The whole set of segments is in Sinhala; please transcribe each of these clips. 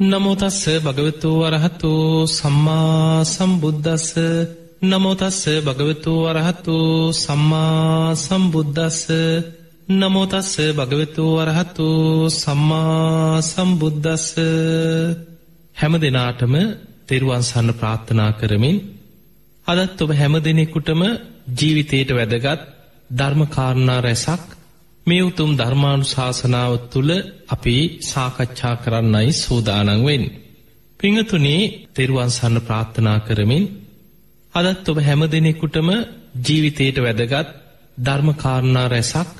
නමෝතස්ස භගවතු වරහතු සම්මා සම්බුද්ධස්ස නමෝතස්ස භගවතු වරහතු සම්මා සම්බුද්ධස්ස නමෝතස්ස භගවතු වරහතු සම්මා සම්බුද්ධස්ස හැම දෙනාටම තෙරුවන්සන්න ප්‍රාර්ථනා කරමින් අදත් ඔබ හැම දෙනෙකුටම ජීවිතයට වැදගත් ධර්මකාරණා රැසක් මේ උතුම් ධර්මාණු ශාසනාව තුළ අපි සාකච්ඡා කරන්නයි සූදානංවෙන්. පිංහතුනේ තෙරුවන්සන්න ප්‍රාර්ථනා කරමින් අදත් ඔබ හැම දෙනෙකුටම ජීවිතයට වැදගත් ධර්මකාරණා රැසක්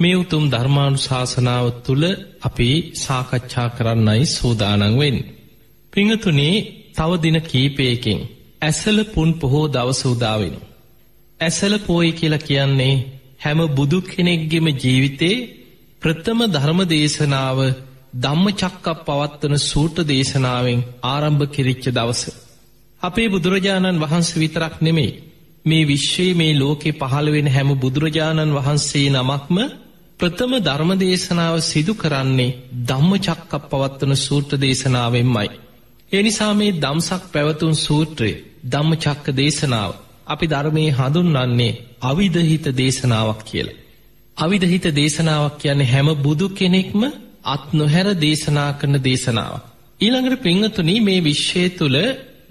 මේ උතුම් ධර්මාණු ශාසනාව තුළ අපි සාකච්ඡා කරන්නයි සූදානංවෙන්. පිංහතුනේ තව දින කීපයකින් ඇසල පුන් පොහෝ දවස උදාවෙන. ඇසල පෝයි කියලා කියන්නේ හැම බුදු කෙනෙක්ගෙම ජීවිතේ ප්‍රථම ධර්ම දේශනාව ධම්ම චක්කක් පවත්වන සූට දේශනාවෙන් ආරම්භ කෙරිච්ච දවස. අපේ බුදුරජාණන් වහන්ස විතරක් නෙමේ මේ විශ්වයේ මේ ලෝකෙ පහළවෙන හැම බුදුරජාණන් වහන්සේ නමක්ම ප්‍රථම ධර්ම දේශනාව සිදු කරන්නේ ධම්ම චක්කක් පවත්වන සූට්‍ර දේශනාවෙන්මයි. එනිසා මේ දම්සක් පැවතුන් සූත්‍රය ධම්ම චක්ක දේශනාව අපි ධර්මයේ හඳුන්වන්නේ අවිධහිත දේශනාවක් කියලා. අවිධහිත දේශනාවක් කියන්නේ හැම බුදු කෙනෙක්ම අත් නොහැර දේශනා කරන දේශනාවක්. ඊළඟට පිංහතුනී මේ විශ්වය තුළ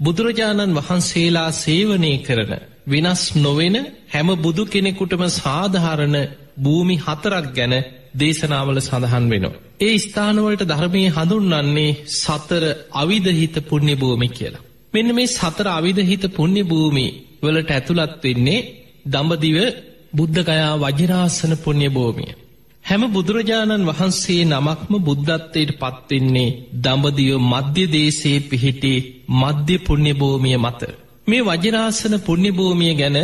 බුදුරජාණන් වහන්සේලා සේවනය කරන වෙනස් නොවෙන හැම බුදු කෙනෙකුටම සාධහරණ භූමි හතරක් ගැන දේශනාවල සඳහන් වෙනවා. ඒ ස්ථානවලට ධර්මය හඳුන්වන්නේ සතර අවිධහිත පුුණ්‍ය භූමි කියලා. මෙන්න මේ සතර අවිධහිත පුුණ්‍ය භූමි වලට ඇතුළත් වෙන්නේ දඹදිව බුද්ධගයා වජරාසන පුුණ්‍ය භූමිය. හැම බුදුරජාණන් වහන්සේ නමක්ම බුද්ධත්වයට පත්වෙන්නේ දඹදිව මධ්‍ය දේශයේ පිහිටි මධ්‍ය පුුණ්‍ය භූමිය මත. මේ වජරාසන පුුණ්‍ය භූමිය ගැන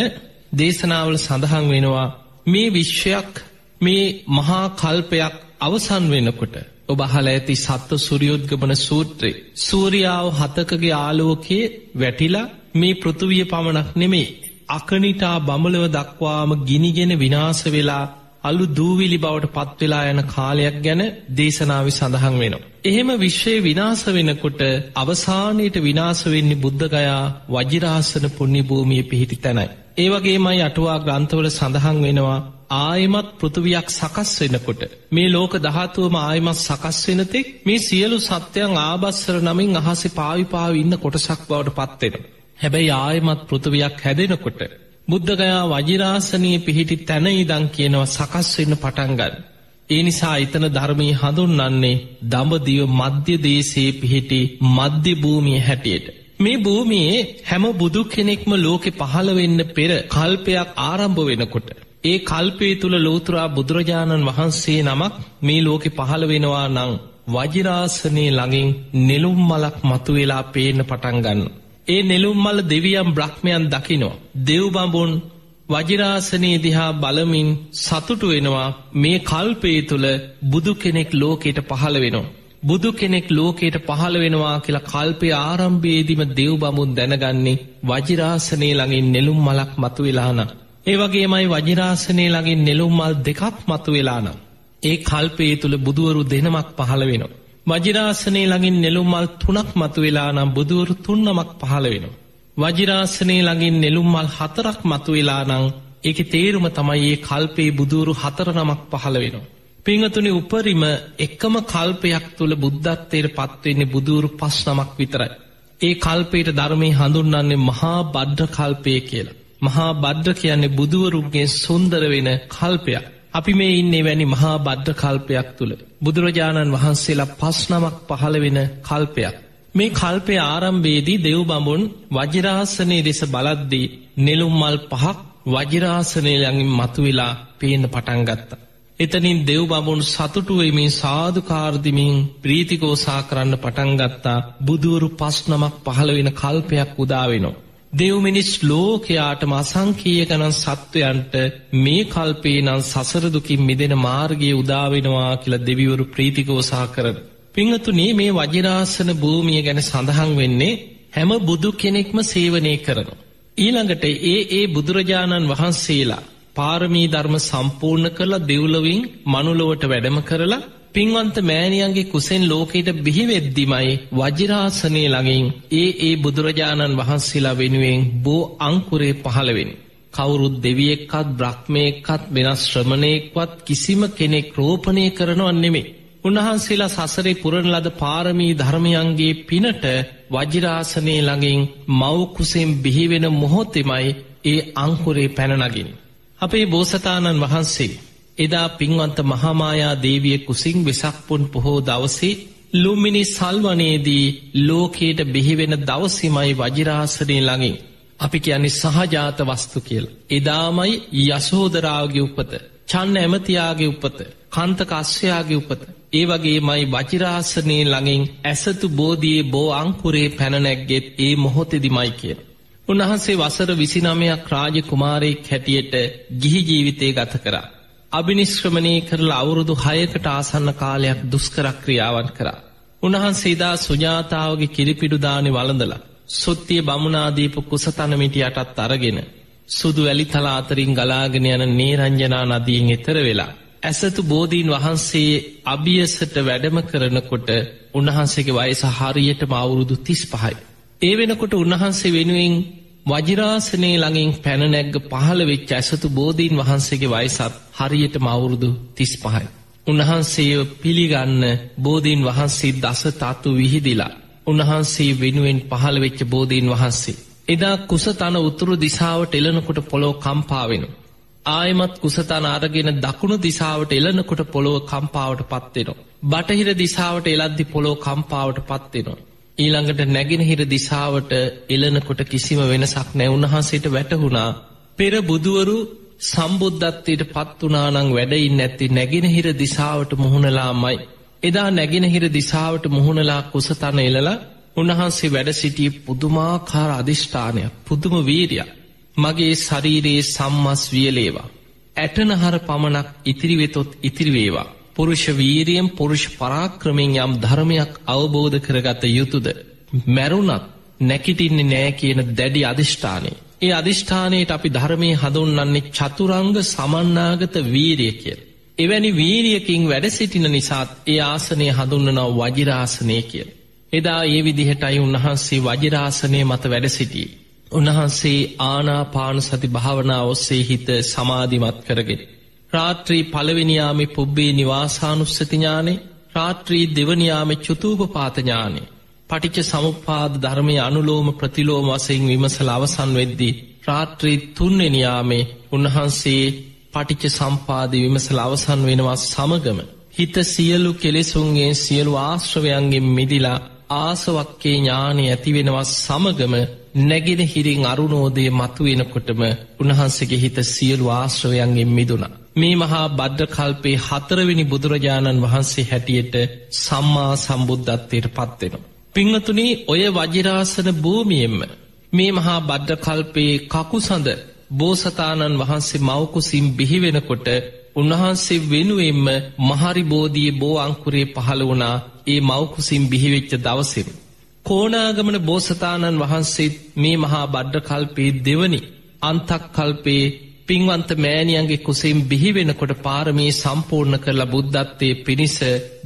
දේශනාවල සඳහන් වෙනවා මේ විශ්වයක් මේ මහා කල්පයක් අවසන් වෙනකොට ඔබහල ඇති සත්ව සුරියෝද්ගමන සූත්‍රයේ සූරියාව හතකගේ ආලෝකයේ වැටිලා මේ පෘතුවිය පමණක් නෙමේ අකනිටා බමලව දක්වාම ගිනිගෙන විනාස වෙලා අලු දූවිලි බවට පත්වෙලා යන කාලයක් ගැන දේශනාවි සඳහන් වෙනවා. එහෙම විශ්වය විනාස වෙනකොට අවසානයට විනාස වෙන්නේ බුද්ධගයා වජිරාසන පුුණ්‍ය භූමිය පිහිටි තැනයි. ඒවගේමයි අටුවා ග්‍රන්ථවල සඳහන් වෙනවා ආයමත් පෘතුවයක් සකස් වෙනකොට මේ ලෝක දහතුවම ආයමත් සකස් වෙනතෙක් මේ සියලු සත්‍යයන් ආබස්සර නමින් අහස පාවිපාව ඉන්න කොටසක් බවට පත්වෙන. හැබැයි ආයමත් පෘතුවයක් හැදෙනකොට. බුද්ධගයා වජිරාසනී පිහිටි තැන ඉදං කියනවා සකස් වෙන්න පටන්ගන්න. ඒ නිසා එතන ධර්මී හඳුන්න්නේ දඹදිව මධ්‍ය දේශයේ පිහිටි මධ්‍ය භූමිය හැටියට. මේ භූමියේ හැම බුදු කෙනෙක්ම ලෝකෙ පහළ වෙන්න පෙර කල්පයක් ආරම්භ වෙනකොට. ඒ කල්පේ තුළ ලෝතුරා බුදුරජාණන් වහන්සේ නමක් මේ ලෝකෙ පහළ වෙනවා නං වජිරාසනය ළඟින් නෙළුම් මලක් මතුවෙලා පේන පටන්ගන්න. ඒ නෙළුම්මල දෙවියම් බ්‍රහ්මයන් දකිනෝ. දෙව්බඹුන් වජිරාසනයේ දිහා බලමින් සතුටු වෙනවා මේ කල්පේ තුළ බුදු කෙනෙක් ලෝකෙට පහළ වෙනවා. බුදු කෙනෙක් ලෝකයට පහළ වෙනවා කියලා කල්පය ආරම්භේදිම දෙව්බමුන් දැනගන්නේ වජිරාසනය ළඟින් නෙළුම් මලක් මතු වෙලාන. ඒවගේමයි වජිරාසනය ළඟින් නෙළුම් මල් දෙකක් මතු වෙලානම්. ඒ කල්පේ තුළ බුදුවරු දෙනමක් පහළ වෙනවා. වජිරාසනය ළඟින් නෙළුම්මල් තුනක් මතු වෙලා නම් බුදුවරු තුන්නමක් පහළ වෙනවා. වජිරාසනය ළඟින් නෙළුම්මල් හතරක් මතු වෙලා නං ඒක තේරුම තමයි ඒ කල්පේ බුදුරු හතර නමක් පහළ වෙනවා. පිංහතුනි උපරිම එක්කම කල්පයක් තුළ බුද්ධත්වයට පත්වවෙන්නේ බුදුරු පස් නමක් විතරයි. ඒ කල්පයට ධර්මය හඳුන්න්නේ මහා බද්ධ කල්පය කියලා. මහා බද්ධ කියන්නේ බුදුවරුන්ගේ සුන්දර වෙන කල්පයක්. අපි මේ ඉන්නේ වැනි මහා බද්ධ කල්පයක් තුළ. බුදුරජාණන් වහන්සේලා පස් නමක් පහළ වෙන කල්පයක්. මේ කල්පය ආරම්භේදී දෙව් බඹුන් වජිරාසනය දෙස බලද්දී නෙළුම් මල් පහක් වජිරාසනය ළඟින් මතුවෙලා පේන පටන්ගත්තා. එතනින් දෙව් බමුන් සතුටුවමින් සාධකාර්දිමින් ප්‍රීතිකෝසා කරන්න පටන්ගත්තා බුදුවරු පස් නමක් පහළ වෙන කල්පයක් උදාවෙනවා. දෙව්මිනිස් ලෝකයාටම අසංකීය ගණන් සත්වයන්ට මේ කල්පේ නම් සසරදුකින් මිදෙන මාර්ගය උදාවෙනවා කියලා දෙවිවරු ප්‍රීතිකෝසා කරන. පිංහතුනේ මේ වජිරාසන භූමිය ගැන සඳහන් වෙන්නේ හැම බුදු කෙනෙක්ම සේවනය කරනවා. ඊළඟට ඒ ඒ බුදුරජාණන් වහන්සේලා පාරමී ධර්ම සම්පූර්ණ කරලා දෙව්ලවින් මනුලොවට වැඩම කරලා පින්වන්ත මෑණියන්ගේ කුසෙන් ලෝකයට බිහිවෙද්දිමයි වජිරාසනය ළඟින් ඒ ඒ බුදුරජාණන් වහන්සේලා වෙනුවෙන් බෝ අංකුරේ පහළවෙෙන. කවුරුත් දෙවියෙක්කත් බ්‍රහ්මයක්කත් වෙනස් ශ්‍රමණයෙක්වත් කිසිම කෙනෙක් රෝපණය කරනවන් නෙමේ. උන්වහන්සේලා සසරේ පුරණ ලද පාරමී ධර්මයන්ගේ පිනට වජිරාසනය ළඟින් මවකුසෙන් බිහිවෙන මොහොත්තෙමයි ඒ අංකුරේ පැනනගින්. අපේ බෝසතාණන් වහන්සේ එදා පින්වන්ත මහාමායා දේවිය කුසිං වෙසක්පුන් පොහෝ දවසේ ලුම්මිනි සල්වනයේදී ලෝකයට බිහිවෙන දවසිමයි වජිරාසනය ළඟින්. අපි කියන්නේ සහජාත වස්තු කියල්. එදාමයි යසෝදරාවගේ උපත චන්න ඇමතියාගේ උපත කන්තකස්්‍යයාගේ උපත. ඒ වගේ මයි වජිරාසනය ළඟින් ඇසතු බෝධයේ බෝ අංකුරේ පැනනැක්ගෙත් ඒ මොහොතෙදිමයි කිය. උන්වහන්සේ වසර විසිනමයක් රාජ කුමාරයෙක් හැටියට ගිහි ජීවිතය ගත කරා. අභිනිශ්ක්‍රමණය කරලා අවුරුදු හයකට ආසන්න කාලයක් දුස්කරක්‍රියාවන් කරා. උන්වහන්සේදා සුජාතාවගේ කිරිපිඩුදානි වළඳලා. සොත්තිය බමුණනාදීපු කුසතනමිටි යටත් අරගෙන. සුදු වැලි තලා අතරින් ගලාගෙන යන නේරංජනා නදීන් එතර වෙලා. ඇසතු බෝධීන් වහන්සේ අභියසට වැඩම කරනකොට උන්වහන්සේගේ වයස හරියට මවුරුදු තිස් පහයි. ඒ වෙනකොට උන්වහන්සේ වෙනුවෙන් වජිරාසනය ළඟින් පැනනැග්ග පහළ වෙච්ච ඇසතු බෝධීන් වහන්සේගේ වයිසත් හරියට මවුරුදු තිස් පහයි. උන්වහන්සේ පිළිගන්න බෝධීන් වහන්සේ දස තත්තු විහිදිලා. උන්වහන්සේ වෙනුවෙන් පහළ වෙච්ච බෝධීන් වහන්සේ. එදා කුසතන උතුරු දිසාවට එලනකොට පොලෝ කම්පාවෙන. ආයමත් කුසතන අරගෙන දකුණු දිසාවට එලනකොට පොළොව කම්පාවට පත්වෙනවා. බටහිර දිසාවට එලද්දි පොලෝ කම්පාවට පත්වෙනවා. ඊළඟට නැගෙනහිර දිසාවට එලනකොට කිසිම වෙනසක් නැවුන්හන්සේට වැටහුණා පෙර බුදුවරු සම්බුද්ධත්වයට පත්වනානං වැඩයින් ඇත්ති නැගෙනහිර දිසාවට මුහුණලාමයි. එදා නැගෙනහිර දිසාවට මුහුණලා කුසතන එලලා උන්වහන්සේ වැඩ සිටිය පුදුමාකාර අධිෂ්ඨානයක් පුදුම වීරයක්. මගේ ශරීරයේ සම්මස් වියලේවා. ඇටනහර පමණක් ඉතිරිවෙතොත් ඉතිරිවේවා. පුරුෂ වීරියම් පුරුෂ පරාක්‍රමෙන් යම් ධර්මයක් අවබෝධ කරගත යුතුද. මැරුණත් නැකිටින්නේ නෑ කියන දැඩි අධිෂ්ඨානය. ඒ අධිෂ්ඨානයට අපි ධර්මය හඳුන්නන්නේ චතුරංග සමන්නාගත වීරිය කියල්. එවැනි වීරියකින් වැඩ සිටින නිසාත් ඒ ආසනය හඳුන්නනව වජිරාසනය කියල්. එදා ඒ විදිහටයි උන්වහන්සේ වජිරාසනය මත වැඩ සිටිය. උන්වහන්සේ ආනාපාන සති භාවනා ඔස්සේ හිත සමාධිමත් කරගෙන. රාත්‍රී පළවෙනියාමි පුබ්බේ නිවාසානුස්සතිඥානේ රාත්‍රී දෙවනියාමෙ චුතූප පාතඥානේ. පටිච සමුපාද ධර්මය අනුලෝම ප්‍රතිලෝම වසයෙන් විමසල අවසන් වෙද්දී. රාත්‍රී තුන්වෙනියාමේ උන්වහන්සේ පටිච සම්පාද විමසල අවසන් වෙනවා සමගම. හිත සියලු කෙලෙසුන්ගේ සියලු ආශ්‍රවයන්ගෙන් මිදිලා ආසවක්කේ ඥානය ඇතිවෙනවා සමගම නැගෙන හිරින් අරුණෝදය මතු වෙනකොටම උන්වහන්සේගේ හිත සියලු ආශ්‍රවයන්ගෙන් මිදුනා. මේ මහා බද්ධකල්පේ හතරවෙනි බුදුරජාණන් වහන්සේ හැටියට සම්මා සම්බුද්ධත්වයට පත්වෙනවා. පිංහතුනී ඔය වජිරාසන භූමියෙන්ම මේ මහා බද්ධකල්පයේ කකුසඳ බෝසතාණන් වහන්සේ මවකුසිම් බිහිවෙනකොට උන්වහන්සේ වෙනුවෙන්ම මහරිබෝධිය බෝ අංකුරේ පහළ වුණා ඒ මවකුසිම් බිහිවෙච්ච දවසෙම. කෝනාගමන බෝසතාණන් වහන්සේත් මේ මහා බඩ්ඩකල්පයේ දෙවනි අන්තක් කල්පයේ පින්වන්ත මෑණියන්ගේ කුසෙම් බිහිවෙනකොට පාරමී සම්පූර්ණ කරලා බුද්ධත්වය පිණිස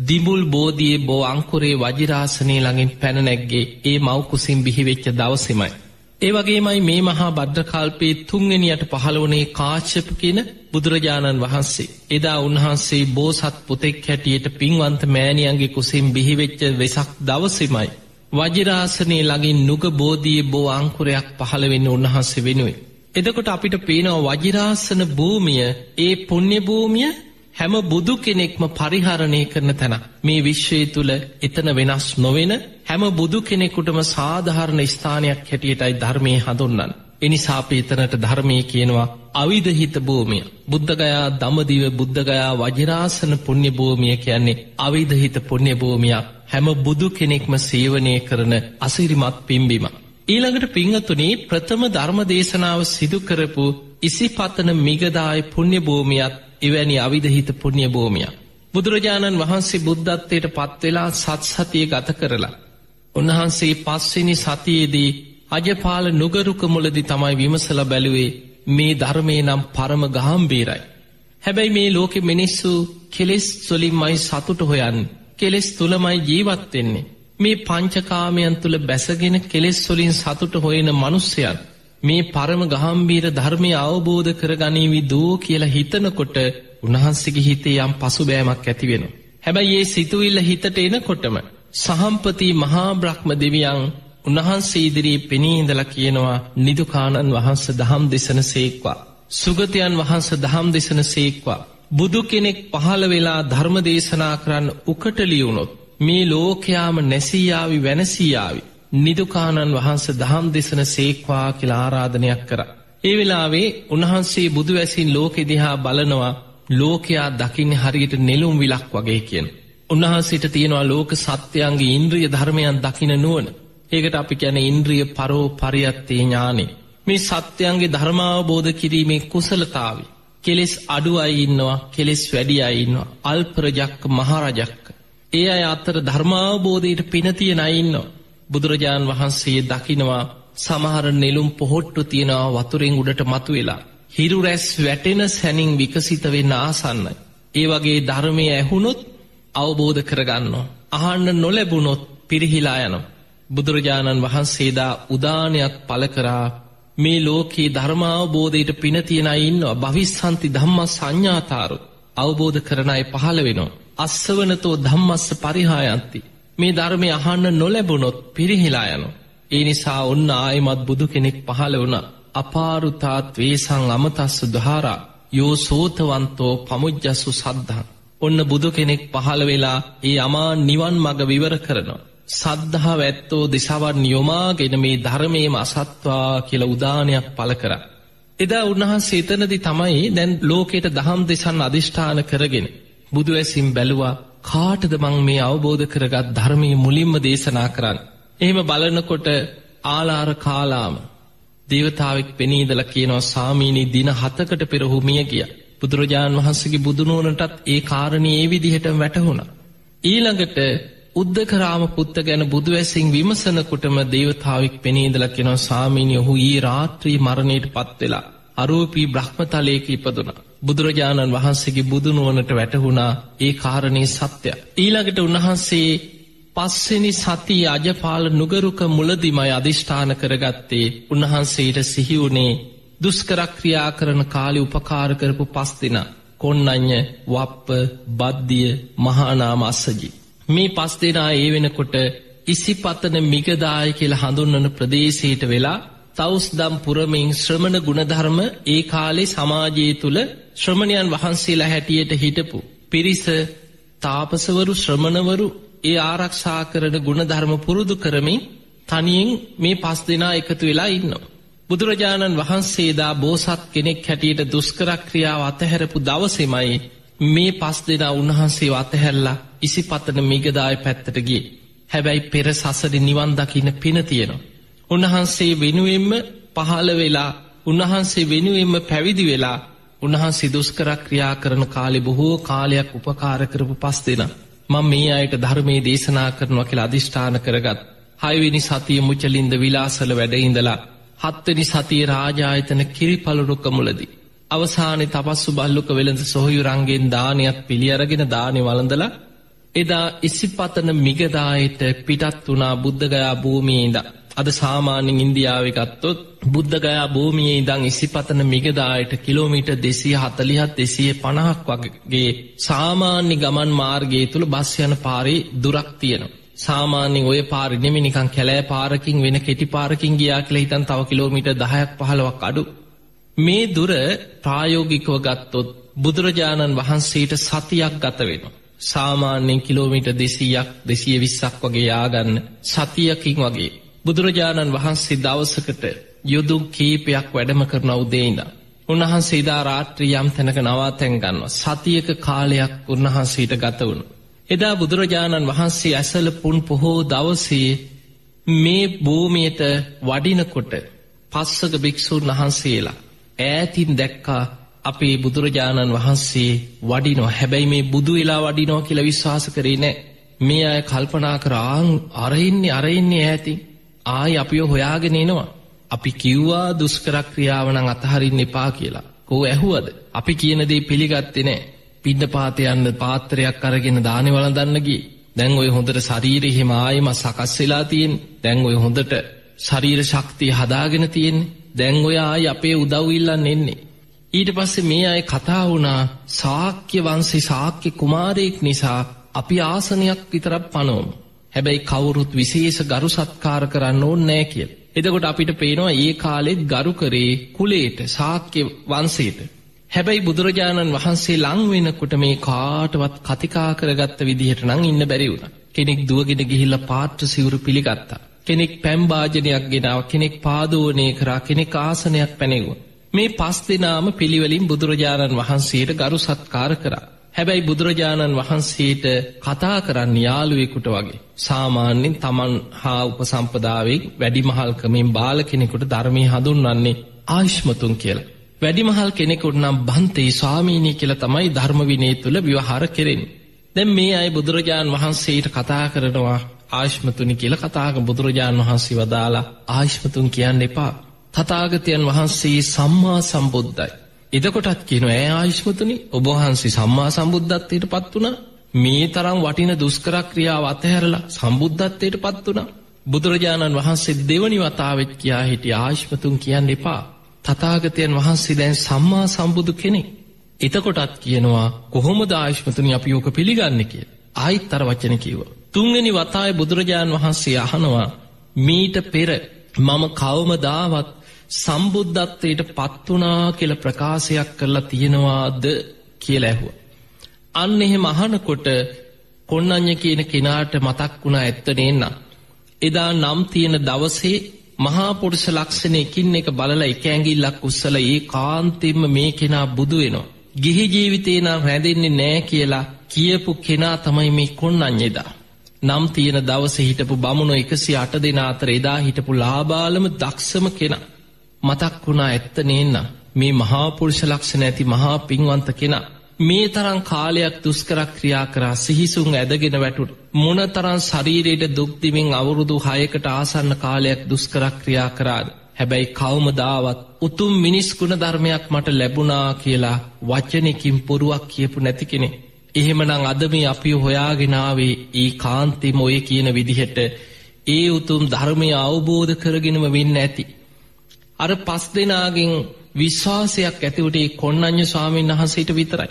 දිමුල් බෝධයේ බෝ අංකුරේ වජිරාසනය ළඟින් පැනනැක්ගේ ඒ මවකුසිම් බිහිවෙච්ච දවසමයි. ඒ වගේමයි මේ මහා බද්ධකල්පයේ තුන්ගෙනියට පහළවනේ කාශ්‍යප කියන බුදුරජාණන් වහන්සේ. එදා උන්වහන්සේ බෝසත් පුතෙක් හැටියට පින්වන්ත මෑණියන්ගේ කුසිම් බිහිවෙච්ච වෙසක් දවසමයි. වජිරාසනය ළඟින් නුග බෝධී බෝ අංකුරයක් පහළවෙන්න උන්වහන්සේ වෙනුවේ. එදකොට අපිට පේනවා වජිරාසන භූමිය ඒ පුුණ්‍ය භූමිය හැම බුදු කෙනෙක්ම පරිහරණය කරන තැන මේ විශ්වය තුළ එතන වෙනස් නොවෙන හැම බුදු කෙනෙකුටම සාධහරණ ස්ථානයක් හැටියටයි ධර්මය හඳුන්නන්. එනිසාප එතනට ධර්මය කියනවා අවිධහිත භූමිය. බුද්ධගයා දමදිව බුද්ධගයා වජිරාසන පුුණ්‍ය භූමිය කියන්නේ අවිධහිත පුුණ්‍ය භූමියක් හැම බුදු කෙනෙක්ම සේවනය කරන අසිරිමත් පිම්බිම. ඊළඟට පිංහතුනේ ප්‍රථම ධර්ම දේශනාව සිදුකරපු ඉසිපත්තන මිගදාය පුුණ්‍ය භූමියත් එවැනි අවිධහිත පුුණ්‍ය භූමිය. බුදුරජාණන් වහන්සේ බුද්ධත්වයට පත්වෙලා සත්සතිය ගත කරලා. උන්වහන්සේ පස්වෙනි සතියේදී අජපාල නුගරුක මුලදි තමයි විමසල බැලුවේ මේ ධර්මය නම් පරම ගහම්බේරයි. හැබැයි මේ ලෝකෙ මිනිස්සු කෙලෙස් සොලින්මයි සතුට හොයන් කෙලෙස් තුළමයි ජීවත්වෙන්නේ. මේ පංචකාමයන් තුළ බැසගෙන කෙලෙස් සොලින් සතුට හොයන මනුස්සයන්. මේ පරම ගහම්බීර ධර්මය අවබෝධ කරගනීවි දූ කියලා හිතනකොට උන්හන්සගේ හිතේ යම් පසු බෑමක් ඇතිවෙන. හැබැයි ඒ සිතුවිල්ල හිතට එනකොටම සහම්පති මහා බ්‍රහ්ම දෙවියන් උන්වහන්සේ ඉදිරී පෙනීඉඳල කියනවා නිදුකානන් වහන්ස දහම් දෙසන සේක්වා. සුගතයන් වහන්ස දහම් දෙසන සේක්වා. බුදු කෙනෙක් පහළ වෙලා ධර්ම දේශනා කරන්න උකටලියවුණොත් මේ ලෝකයාම නැසීයාවි වැනසීයාවි නිදුකානන් වහන්ස දහම් දෙසන සේක්වා කියලා ආරාධනයක් කර. ඒ වෙලාවේ උන්වහන්සේ බුදු වැසින් ලෝකෙ දිහා බලනවා ලෝකයා දකින්න හරියට නෙලුම් විලක් වගේ කියෙන්. උන්වහන්සේට තියෙනවා ලෝක සත්‍යයන්ගේ ඉන්ද්‍රිය ධර්මයන් දකින නුවන. ඒකට අපි ගැන ඉන්ද්‍රිය පරෝ පරියත්තේ ඥානේ. මේ සත්‍යයන්ගේ ධර්මාවබෝධ කිරීමේ කුසලතාව. කෙලෙස් අඩු අයින්නවා කෙලෙස් වැඩි අයින්නවා අල්පරජක්ක මහරජක්ක. ඒ අය අත්තර ධර්මාවබෝධයට පිනතිය නයින්නවා. බුදුරජාණන් වහන්සේ දකිනවා සමහර නෙලුම් පොහොට්ටු තියෙනවා වතුරෙන් උඩට මතු වෙලා. හිරු රැස් වැටෙන සැනින් විකසිත වෙන්න ආසන්නයි. ඒ වගේ ධර්මය ඇහුණොත් අවබෝධ කරගන්නවා. අහන්න නොලැබුණොත් පිරිහිලා යනම්. බුදුරජාණන් වහන්සේදා උදානයක් පලකරා මේ ලෝකයේ ධර්මාවබෝධයට පිනතියෙන ඉන්නවා භවිස්සන්ති ධම්ම සංඥාතාරු අවබෝධ කරන අය පහළ වෙනවා. අස්සවනතෝ ධම්මස්ස පරිහායන්ති. මේ ධර්මය අහන්න නොලැබුණොත් පිරිහිලා යනු. ඒ නිසා ඔන්න ආයමත් බුදු කෙනෙක් පහළ වුණ අපාරුතාත් වේසං අමතස්ස දහාරා යෝ සෝතවන්තෝ පමුද්ජස්සු සද්ධහන්. ඔන්න බුදු කෙනෙක් පහළ වෙලා ඒ අමා නිවන් මඟ විවර කරනවා. සද්ධහා ඇත්තෝ දෙසවන් යොමාගෙන මේ ධර්මයම අසත්වා කියල උදානයක් පල කර. එදා උන්වහන්සේ එතනදි තමයි දැන් ලෝකෙට දහම් දෙසන් අධිෂ්ඨාන කරගෙන. බුදු ඇසිම් බැලුවා කාටද මං මේ අවබෝධ කරගත් ධර්මය මුලින්ම දේශනා කරන්න. එහෙම බලනකොට ආලාර කාලාම දේවතාවෙක් පෙනීදල කියනවා සාමීනී දින හතකට පෙරහුමිය ගිය. බුදුරජාණන් වහන්සගේ බුදුනුවනටත් ඒ කාරණය ඒ විදිහට වැටහුණ. ඊළඟට උද්දකරාම පුත්ත ගැන බුදුවැසින් විමසනකොටම දේවතාවක් පෙනීදල කෙනව සාමීනය ඔහු ඒ රාත්‍රී මරණයට පත්වෙලා. අරූපී බ්‍රහ්මතලයක ඉපදුන. බුදුරජාණන් වහන්සේගේ බුදුනුවනට වැටහුණා ඒ කාරණය සත්‍යය. ඊළඟට උන්වහන්සේ පස්සෙනි සති අජපාල නුගරුක මුලදිමයි අධිෂ්ඨාන කරගත්තේ උන්වහන්සේට සිහිවුණේ දුස්කරක්‍රියා කරන කාලි උපකාර කරපු පස් දෙෙන කොන්නඥ වප්ප බද්ධිය මහානාම අස්සජි. මේ පස් දෙනා ඒ වෙනකොට ඉසිපතන මිගදාය කියලා හඳුන්වන ප්‍රදේශයට වෙලා තවස්දම් පුරමින් ශ්‍රමණ ගුණධර්ම ඒ කාලේ සමාජයේ තුළ ශ්‍රමණයන් වහන්සේලා හැටියට හිටපු. පිරිස තාපසවරු ශ්‍රමණවරු ඒ ආරක්ෂා කරන ගුණධර්ම පුරුදු කරමින් තනියෙන් මේ පස් දෙනා එකතු වෙලා ඉන්නවා. බුදුරජාණන් වහන්සේදා බෝසත් කෙනෙක් හැටියට දුස්කරක්‍රියාව අතහැරපු දවසෙමයි මේ පස් දෙනා උන්වහන්සේ අතහැරලා ඉසි පතන මිගදාය පැත්තටගේ හැබැයි පෙර සසරි නිවන් දකින්න පින තියෙනවා. උන්වහන්සේ වෙනුවෙන්ම පහළ වෙලා උන්වහන්සේ වෙනුවෙන්ම පැවිදි වෙලා උන්වහන්සේ දුස්කරක් ක්‍රියා කරන කාලෙ බොහෝ කාලයක් උපකාර කරපු පස් දෙෙන. මං මේ අයට ධර්මයේ දේශනා කරනවා කියලා අධිෂ්ඨාන කරගත්. හයවෙනි සතිය මුචලින්ද විලාසල වැඩඉඳලා හත්වනි සතිය රාජායතන කිරිපලුරුක්ක මුලදී. අවසානය තපස්සු බල්ලුක වෙළඳ සොහයුරන්ගෙන් දානයක් පිළියරගෙන දානය වලඳලා එදා ඉසිපතන මිගදායට පිටත් වනා බුද්ධගයා භූමියේද. අද සාමාන්‍යින් ඉන්දියාවගත්තොත් බුද්ධගයා භූමියයේ ඉදං ඉසිපතන මිගදායට කිලෝමීට දෙසිය හතලිහත් දෙසිය පණහක් වගේ සාමාන්‍ය ගමන් මාර්ගයේ තුළ බස්යන පාරි දුරක් තියෙනවා. සාමාන්‍යෙන් ඔය පාරි නෙමිනිකං කැලෑ පාරකින් වෙන කෙටි පාරකින් ගියා කියල හිතන් තව කිලෝමිට දහයක් පහලවක් අඩු. මේ දුර ප්‍රායෝගිකව ගත්තොත් බුදුරජාණන් වහන්සේට සතියක් ගත වෙනවා. සාමාන්‍යෙන් කිලෝමිට දෙසීයක් දෙසිය විස්සක් වගේ යාගන්න සතියකින් වගේ. බුදුරජාණන් වහන්සේ දවසකට යුදුම් කීපයක් වැඩම කරන උදේඉද. උන්වහන්සේ දා රාත්‍රී යම් තැනක නවාතැන් ගන්නවා සතියක කාලයක් උන්වහන්සේට ගත වුණු. එදා බුදුරජාණන් වහන්සේ ඇසල පුන් පොහෝ දවසේ මේ භූමියට වඩිනකොට පස්සක භික්‍ෂූන් වහන්සේලා ඈතින් දැක්කා අපේ බුදුරජාණන් වහන්සේ වඩිනෝ හැබැයි මේ බුදු වෙලා වඩිනෝ කියල විශ්වාස කරේ නෑ මේ අය කල්පනා කරාං අරඉන්නේ අරඉන්නේ ඇතින් ආය අපිෝ හොයාගෙන එනවා. අපි කිව්වා දුස්කරක්‍රියාවනං අතහරින්න එපා කියලා. කෝ ඇහුවද? අපි කියනදේ පිළිගත්තේ නෑ. පිඩ පාතයන්න පාත්‍රයක් අරගෙන දානවලදන්නගේ දැන් ඔය හොඳට ශරීරය හෙම ආයම සකස් වෙලා තියෙන් දැන් ඔය හොඳට ශරීර ශක්තිය හදාගෙන තියෙන්නේ. දැන් ඔය ආය අපේ උදව්ඉල්ලන්න එන්නේ. ඊට පස්සේ මේ අය කතා වුණා සාක්‍ය වන්සේ සාක්‍ය කුමාරයෙක් නිසා අපි ආසනයක් විතරක් පනෝම. හැබැයි කවුරුත් විශේෂ ගරු සත්කාර කරන්න ඕන්න නෑ කියල්. එදකොට අපිට පේනවා ඒ කාලෙත් ගරු කරේ කුලේට සාක්‍ය වන්සේට. හැබැයි බුදුරජාණන් වහන්සේ ලංවෙනකොට මේ කාටවත් කතිකා කරගත්ත විදිහට නං ඉන්න බැරිවුණ. කෙනෙක් දුවගෙන ගිහිල්ල පාට්ට සිවුරු පිළිගත්තා. කෙනෙක් පැම්භාජනයක් ගෙනාව කෙනෙක් පාදෝනය කරා කෙනෙක් ආසනයක් පැනෙගුව. මේ පස් දෙනාම පිළිවලින් බුදුරජාණන් වහන්සේට ගරු සත්කාර කරා. හැබැයි බුදුරජාණන් වහන්සේට කතා කරන්න යාළුවෙකුට වගේ. සාමාන්‍යෙන් තමන් හා උපසම්පදාවෙක් වැඩිමහල්කමින් බාල කෙනෙකුට ධර්මය හඳුන්වන්නේ ආශ්මතුන් කියලා. වැඩිමහල් කෙනෙකුට නම් බන්තේ ස්වාමීනී කියල තමයි ධර්මවිනේ තුළ විවහාර කෙරෙන්. දැම් මේ අයි බුදුරජාණන් වහන්සේට කතා කරනවා ආශ්මතුනි කියල කතාක බුදුරජාණන් වහන්සේ වදාලා ආශ්මතුන් කියන්න එපා. තතාගතයන් වහන්සේ සම්මා සම්බුද්ධයි. එදකොටත් කියන ඇ ආශ්මතුනි ඔබහන්සේ සම්මා සම්බුද්ධත්වයට පත් වුණ මේ තරම් වටින දුස්කරක්‍රියාව අතහැරලා සම්බුද්ධත්වයට පත් වුණ බුදුරජාණන් වහන්සේ දෙවනි වතාවත් කියා හිටිය ආශ්මතුන් කියන්න එපා. තතාගතයන් වහන්සේ දැන් සම්මා සම්බුදු කෙනෙක්. එතකොටත් කියනවා කොහොම දාශ්මතුනි අපි යෝක පිළිගන්න කිය. ආයිත් අර වචන කිව. තුන්ගනි වතාය බුදුරජාණන් වහන්සේ අහනවා මීට පෙර මම කවමදාවත් සම්බුද්ධත්වයට පත්වනා කියල ප්‍රකාශයක් කරලා තියෙනවාද කියල ඇහුව. අන්න එහෙ මහනකොට කොන්නඥ කියන කෙනාට මතක් වුණා ඇත්තනෙන්න. එදා නම් තියෙන දවසේ මහාපුරුෂ ලක්ෂණයකින් එක බලල එක ඇගිල්ලක් උත්සල ඒ කාන්තෙම මේ කෙනා බුදුවෙනවා. ගිහි ජීවිතේ නම් රැඳෙන්නේ නෑ කියලා කියපු කෙනා තමයි මේ කොන්නඥෙදා. නම් තියෙන දවස හිටපු බමුණු එකසි අට දෙන අතර එදා හිටපු ලාබාලම දක්ෂම කෙනා. මතක් වුණා ඇත්ත නේන්න මේ මහාපුරුෂ ලක්ෂණ ඇති මහා පින්වන්ත කෙනා. මේ තරං කාලයක් දුස්කරක් ක්‍රියා කරා සිහිසුන් ඇදගෙන වැටුට මොන තරන් ශරීරයට දුක්තිමින් අවුරුදු හයකට ආසන්න කාලයක් දුස්කරක් ක්‍රියා කරාද. හැබැයි කවමදාවත් උතුම් මිනිස්කුණ ධර්මයක් මට ලැබුණා කියලා වචනකින් පොරුවක් කියපු නැති කෙනෙ. එහෙමනං අදම අපි හොයාගෙනාවේ ඒ කාන්තිම ඔය කියන විදිහට ඒ උතුම් ධර්මය අවබෝධ කරගෙනම වෙන්න ඇති. අර පස් දෙනාගෙන් විශ්වාසයක් ඇතිවට කොන්නඥ ස්වාමීන් වහන්සේට විතරයි.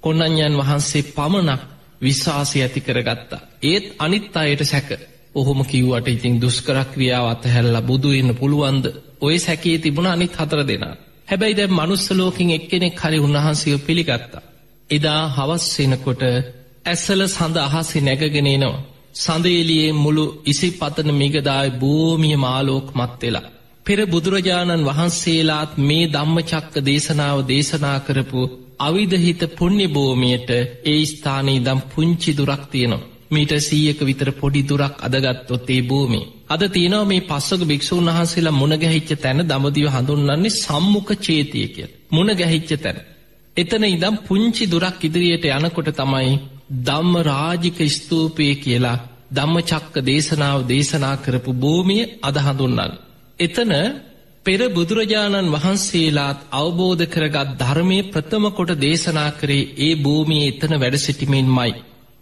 කොන්නඥන් වහන්සේ පමණක් විශ්වාසය ඇති කරගත්තා. ඒත් අනිත් අයට සැක ඔහොම කිව්වට ඉතින් දුස්කරක්‍රියාව අතහැල්ලා බුදු ඉන්න පුළුවන්ද ඔය සැකේ තිබුණ අනිත් හතර දෙනා. හැබැයි දැ මනුස්සලෝකින් එක්කෙනෙක් හරි උන්වහන්සේව පිළිගත්තා. එදා හවස්සෙනකොට ඇස්සල සඳ අහසි නැගගෙනනවා. සඳේලියේ මුළු ඉසි පතන මිගදායි භූමිය මාලෝක් මත්වෙලා. පෙර බුදුරජාණන් වහන්සේලාත් මේ ධම්ම චක්ක දේශනාව දේශනා කරපු අවිධහිත පුුණ්‍ය භූමියයට ඒ ස්ථානී දම් පුංචි දුරක් තියනවා. මීට සීයක විතර පොඩි දුරක් අදගත්තොත් ඒ භූමි. අද තියෙනවා මේ පස්සක භික්‍ෂූන් වහන්සේලා මුණ ගැහිච්ච තැන දමදිව හඳුන්න්නන්නේ සම්මුඛ චේතිය කිය. මුණ ගැහිච්ච තැන. එතන ඉදම් පුංචි දුරක් ඉදිරියට යනකොට තමයි දම්ම රාජික ස්තූපය කියලා දම්ම චක්ක දේශනාව දේශනා කරපු භූමිය අදහඳුන්නන්න. එතන පෙර බුදුරජාණන් වහන්සේලාත් අවබෝධ කරගත් ධර්මය ප්‍රථම කොට දේශනා කරේ ඒ භූමිය එතන වැඩ සිටිමෙන් මයි.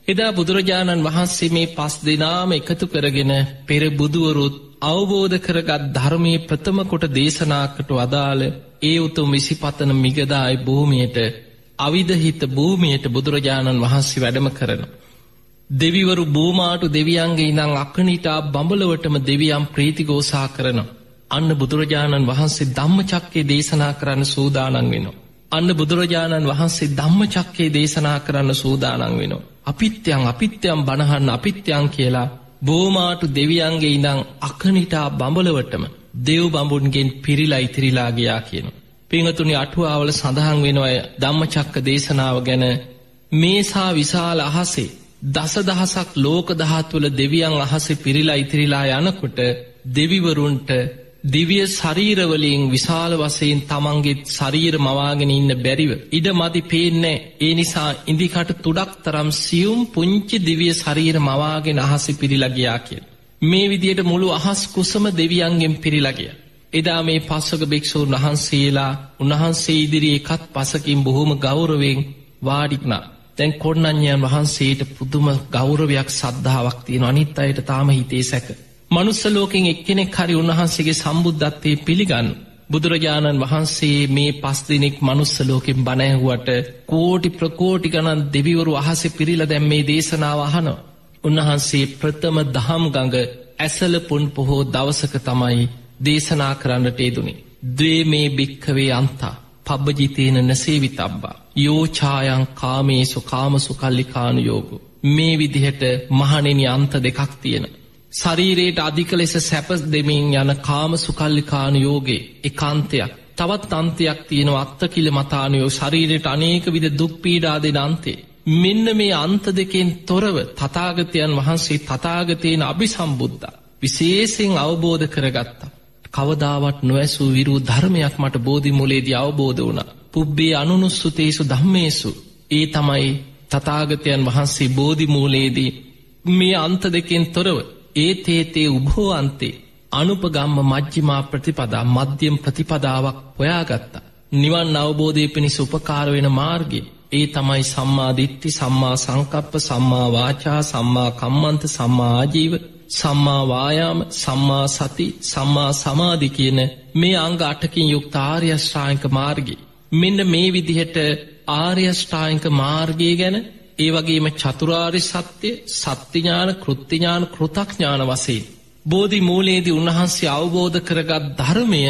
එදා බුදුරජාණන් වහන්සේ මේ පස් දෙනාම එකතු කරගෙන පෙර බුදුවරුත් අවබෝධ කරගත් ධර්මය ප්‍රථම කොට දේශනාකට වදාළ ඒ උතුම් විසිපතන මිගදායි භූමියයට අවිධහිත භූමියයට බුදුරජාණන් වහන්සේ වැඩම කරන. දෙවිවරු බූමාටු දෙවියන්ගේ ඉනං අක්කනිටා බඹලවටම දෙවියම් ප්‍රීතිගෝසා කරනවා. අන්න බුදුරජාණන් වහන්සේ ධම්ම චක්කේ දේශනා කරන්න සූදානන් වෙනවා. අන්න බුදුරජාණන් වහන්සේ ධම්ම චක්කේ දේශනා කරන්න සූදානන් වෙනවා. අපිත්‍යයන් අපිත්‍යයම් බණහන්න අපිත්‍යයන් කියලා බෝමාටු දෙවියන්ගේ ඉඳං අකනිටා බඹලවටම දෙව් බඹුන්ගෙන් පිරිලා ඉතිරිලාගයා කියනු. පිංහතුනි අටුවාවල සඳහන් වෙනවය ධම්මචක්ක දේශනාව ගැන මේසා විශාල අහසේ දස දහසක් ලෝක දහත්වල දෙවියන් අහසේ පිරිලා ඉතිරිලා යනකොට දෙවිවරුන්ට දිවිය ශරීරවලින් විශාල වසයෙන් තමන්ගේත් ශරීර මවාගෙන ඉන්න බැරිව. ඉඩ මදි පේනෑ ඒ නිසා ඉදිකට තුඩක් තරම් සියුම් පුංචි දිවිය ශරීර මවාගෙන අහසි පිරිලගයා කිය. මේ විදියට මුළු අහස් කුසම දෙවියන්ගෙන් පිරිලගිය. එදා මේ පස්සක භික්‍ෂූන් වහන්සේලා උන්වහන්සේ ඉදිරි එකත් පසකින් බොහොම ගෞරවෙන් වාඩික්නා තැන් කොන්නඥයන් වහන්සේට පුදුම ගෞරවයක් සද්ධාවක් තියෙන අනිත් අයට තාම හිතේ සැක. මනුස්සලෝකින් එක්කෙනෙක් හරි උන්වහන්සේගේ සම්බුද්ධත්වය පිළිගන්න. බුදුරජාණන් වහන්සේ මේ පස් දෙනෙක් මනුස්සලෝකින් බණැහුවට කෝටි ප්‍රකෝටි ගණන් දෙවිවරු අහස පිරිල දැම් මේ දේශනාව අහනො. උන්වහන්සේ ප්‍රථම දහම් ගඟ ඇසල පුන් පොහෝ දවසක තමයි දේශනා කරන්නට ඒදුනේ. දේ මේ භික්කවේ අන්තා පබ්බජිතයන නසේවි තබ්බා. යෝචායන් කාමේසු කාමසු කල්ලිකානු යෝගු. මේ විදිහට මහනෙනි අන්ත දෙකක් තියෙන. ශරීරයට අධික ලෙස සැපස් දෙමින් යන කාම සුකල්ලිකානු යෝගේ එකන්තයක් තවත් අන්තයක් තියෙන අත්ත කිල මතානයෝ ශරීරයට අනේක විද දුක්පීඩා දෙන අන්තේ. මෙන්න මේ අන්ත දෙකෙන් තොරව තතාගතයන් වහන්සේ තතාගතයෙන් අභි සම්බුද්ධ. විශේසිෙන් අවබෝධ කරගත්තා. කවදාවත් නොවැසූ විරූ ධර්මයක් මට බෝධි මුලේදී අවබෝධ වුණ. පුබ්බේ අනුනුස්සතේසු ධම්මේසු ඒ තමයි තතාගතයන් වහන්සේ බෝධිමූලේදී මේ අන්ත දෙකෙන් තොරව ඒතේතේ උබහෝ අන්තේ අනුපගම්ම මජ්ජිමා ප්‍රතිපදා මධ්‍යම් ප්‍රතිපදාවක් හොයාගත්තා. නිවන් අවබෝධය පිණිස උපකාරවෙන මාර්ගය ඒ තමයි සම්මාධිත්ති සම්මා සංකප්ප සම්මා වාචා සම්මා කම්මන්ත සම්මා ආජීව සම්මාවායාම සම්මා සති සම්මා සමාධි කියන මේ අංග අටකින් යුක්ත ආර්යශ්‍රායක මාර්ගි. මෙන්න මේ විදිහට ආර්යෂ්ඨායික මාර්ගය ගැන ඒ වගේම චතුරාරි සත්‍යය සත්‍යඥාන කෘත්තිඥාන කෘතඥාන වසේ. බෝධි මූලයේදී උන්වහන්සේ අවබෝධ කරගත් ධර්මය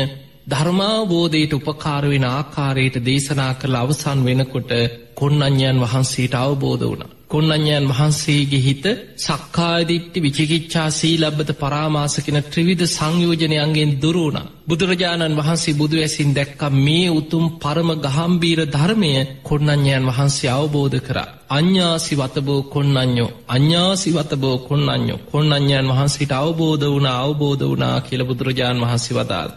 ධර්මාවබෝධයට උපකාරවෙන ආකාරයට දේශනා කළ අවසන් වෙනකොට කොන්නඥයන් වහන්සේට අවබෝධ වුණ. කොන්නඥයන් වහන්සේගේ හිත සක්කාදිට්ටි විචිකිච්ඡා සීලබ්බත පරාමාසකෙන ත්‍රිවිධ සංයෝජනයන්ගෙන් දුරුණ. බුදුරජාණන් වහන්සේ බුදු ඇසින් දැක්ක මේ උතුම් පරම ගහම්බීර ධර්මය කොන්නඥයන් වහන්සේ අවබෝධ කර. අඥ්ඥාසි වතබෝ කොන්නඥෝ අඥ්ඥාසි වතබෝ කොන්නඥෝ කොන්නඥයන් වහන්සේට අවබෝධ වුණ අවබෝධ වනා කියල බුදුරජාණන් වහන්සේ වදාල්.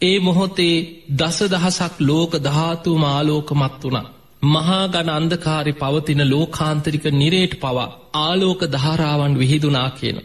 ඒ මොහොතේ දස දහසක් ලෝක ධාතුම ආලෝකමත් වුණා. මහාගන අන්දකාරි පවතින ලෝකාන්තරික නිරේට පවා ආලෝක ධාරාවන් විහිදුනා කියන.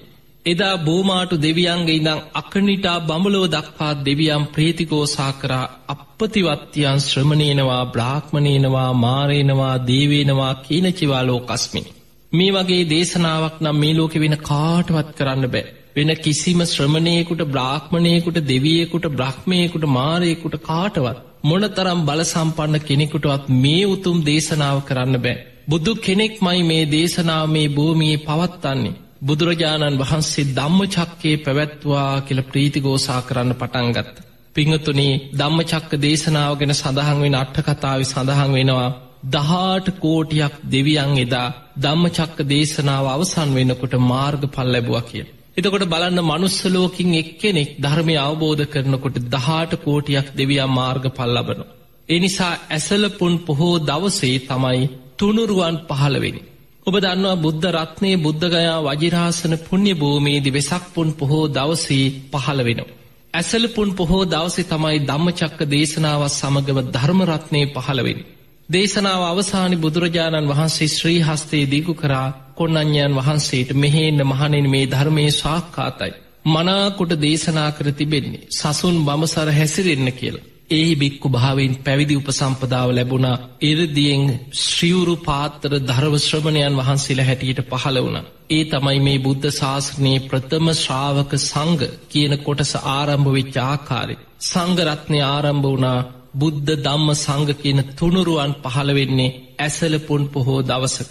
එදා බෝමාටු දෙවියන්ගේ ඉඳං අකනිටා බඹලෝ දක්පාත් දෙවියම් ප්‍රේතිකෝසා කරා අපපතිවත්තියන් ශ්‍රමණයනවා බ්‍රාහ්මණයනවා මාරයනවා දේවේනවා කීනචිවා ලෝකස්මින්. මේ වගේ දේශනාවක් නම් මේ ලෝකෙ වෙන කාටවත් කරන්න බෑ. වෙන කිසිම ශ්‍රමණයකුට බ්‍රාහ්මණයකුට දෙවියෙකුට බ්‍රහ්මයකුට මාරයෙකුට කාටවත් මොනතරම් බලසම්පන්න කෙනෙකුටවත් මේ උතුම් දේශනාව කරන්න බෑ. බුදු කෙනෙක් මයි මේ දේශනාව මේ භූමියයේ පවත්වන්නේ. බුදුරජාණන් වහන්සේ ධම්ම චක්කේ පැවැත්වා කියල ප්‍රීතිගෝසා කරන්න පටන්ගත්ත. පිංහතුනේ ධම්ම චක්ක දේශනාව ගැන සඳහන් වෙන අට්ටකතාව සඳහන් වෙනවා. දහාට කෝටියක් දෙවියන් එදා ධම්ම චක්ක දේශනාව අවසන් වෙනකොට මාර්ග පල් ලැබුව කිය. එතකොට බලන්න මනුස්සලෝකින් එක්කෙනෙක් ධර්මය අවබෝධ කරනකොට දහට කෝටියක් දෙවියම් මාර්ග පල්ලබන. එනිසා ඇසලපුන් පොහෝ දවසේ තමයි තුනුරුවන් පහළවෙනි. ඔබ දන්නවා බුද්ධ රත්නය බුද්ධගයා වජිරාසන පුුණ්‍ය භූමේදි වෙසක්පුන් පොහෝ දවසේ පහළ වෙනවා. ඇසලපුන් පොහෝ දවසේ තමයි ධම්මචක්ක දේශනාවත් සමගම ධර්මරත්නය පහළවෙනි. දේශනාව අවසානි බුදුරජාණන් වහන්සේ ශ්‍රී හස්තේ දිගු කරා කොන්නඥයන් වහන්සේට මෙහෙන්න මහනෙන මේ ධර්මය ශාක්කාතයි. මනාකොට දේශනා කර තිබෙන්නේ සසුන් බමසර හැසිරෙන්න කියලා. ඒ බික්කු භාවෙන් පැවිදි උපසම්පදාව ලැබුණා එරදියෙන් ශ්‍රියවුරු පාත්තර ධර්ව ශ්‍රමණයන් වහන්සේලා හැටියට පහළ වුණ. ඒ තමයි මේ බුද්ධ ශාසනයේ ප්‍රථම ශ්‍රාවක සංග කියන කොටස ආරම්භ වෙච්ච ආකාරය. සංගරත්නය ආරම්භ වුණා බුද්ධ ධම්ම සංග කියන තුනුරුවන් පහළවෙන්නේ ඇසලපුන් පොහෝ දවසක.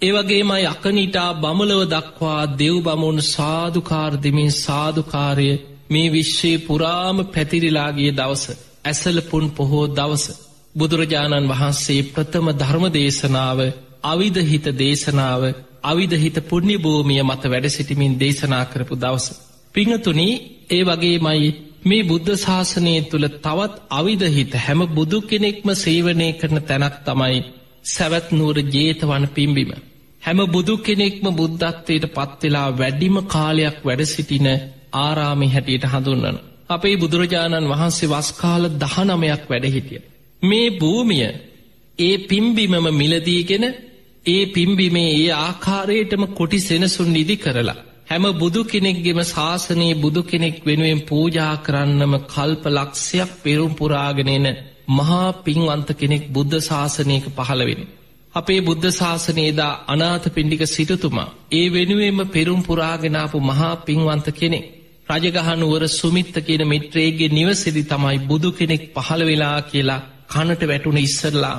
ඒවගේමයි අකනිටා බමලව දක්වා දෙව් බමුණු සාධකාර්දිමින් සාධකාරය මේ විශ්වයේ පුරාම පැතිරිලාගේ දවස ඇසලපුන් පොහෝ දවස. බුදුරජාණන් වහන්සේ ප්‍රථම ධර්ම දේශනාව අවිධහිත දේශනාව අවිධහිත පුුණ්‍ය භූමිය මත වැඩ සිටිමින් දේශනා කරපු දවස. පිංහතුනී ඒ වගේමයි මේ බුද්ධ ශාසනය තුළ තවත් අවිධහිත හැම බුදු කෙනෙක්ම සේවනය කරන තැනක් තමයි සැවැත් නූර ජේතවන පිම්බිම. හැම බුදු කෙනෙක්ම බුද්ධත්වයට පත්වෙලා වැඩිම කාලයක් වැඩසිටින ආරාමි හැටියට හඳුන්නන. අපේ බුදුරජාණන් වහන්සේ වස්කාල දහනමයක් වැඩහිටිය. මේ භූමිය ඒ පිම්බිමම මිලදීගෙන ඒ පිම්බිමේ ඒ ආකාරයටම කොටි සෙනසුන් නිදි කරලා හැම බුදු කෙනෙක්ගෙම ශාසනයේ බුදු කෙනෙක් වෙනුවෙන් පූජා කරන්නම කල්ප ලක්ෂයක් පෙරුම් පුරාගෙනෙන මහා පින්වන්ත කෙනෙක් බුද්ධ ශාසනයක පහළවෙෙන. අපේ බුද්ධ ශාසනයේදා අනාත පිණ්ඩික සිටතුමා ඒ වෙනුවෙන්ම පෙරුම් පුරාගෙනාපු මහා පින්වන්ත කෙනෙක්. රජගහනුවර සුමිත්ත කියන මිත්‍රේගේ නිවසිදි තමයි බුදු කෙනෙක් පහළ වෙලා කියලා කනට වැටුන ඉස්සරලා.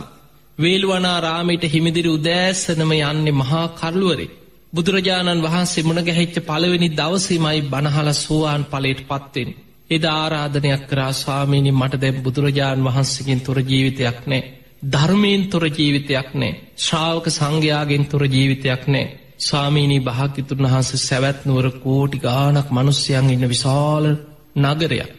වේල්වනා රාමයට හිමිදිරි උදෑස්සනම යන්නේ මහා කරලුවරේ. බුදුරජාණන් වහන්සේ මුණ ගැහිච්ච පළවෙනි දවසීමයි බණහල සෝවාන් පලේට පත්වෙන්. එද ආරාධනයක් කරා ස්වාමීනි මට දැම් බුදුරජාණන් වහන්සකින් තුර ජීවිතයක් නෑ. ධර්මයෙන් තොර ජීවිතයක් නෑ. ශ්‍රාවක සංඝයාගෙන් තොර ජීවිතයක් නෑ. ස්වාමීනී භාගිතුන් වහන්ස සැවැත්නුවර කෝටි ගානක් මනුස්්‍යයන් ඉන්න විශාල නගරයක්.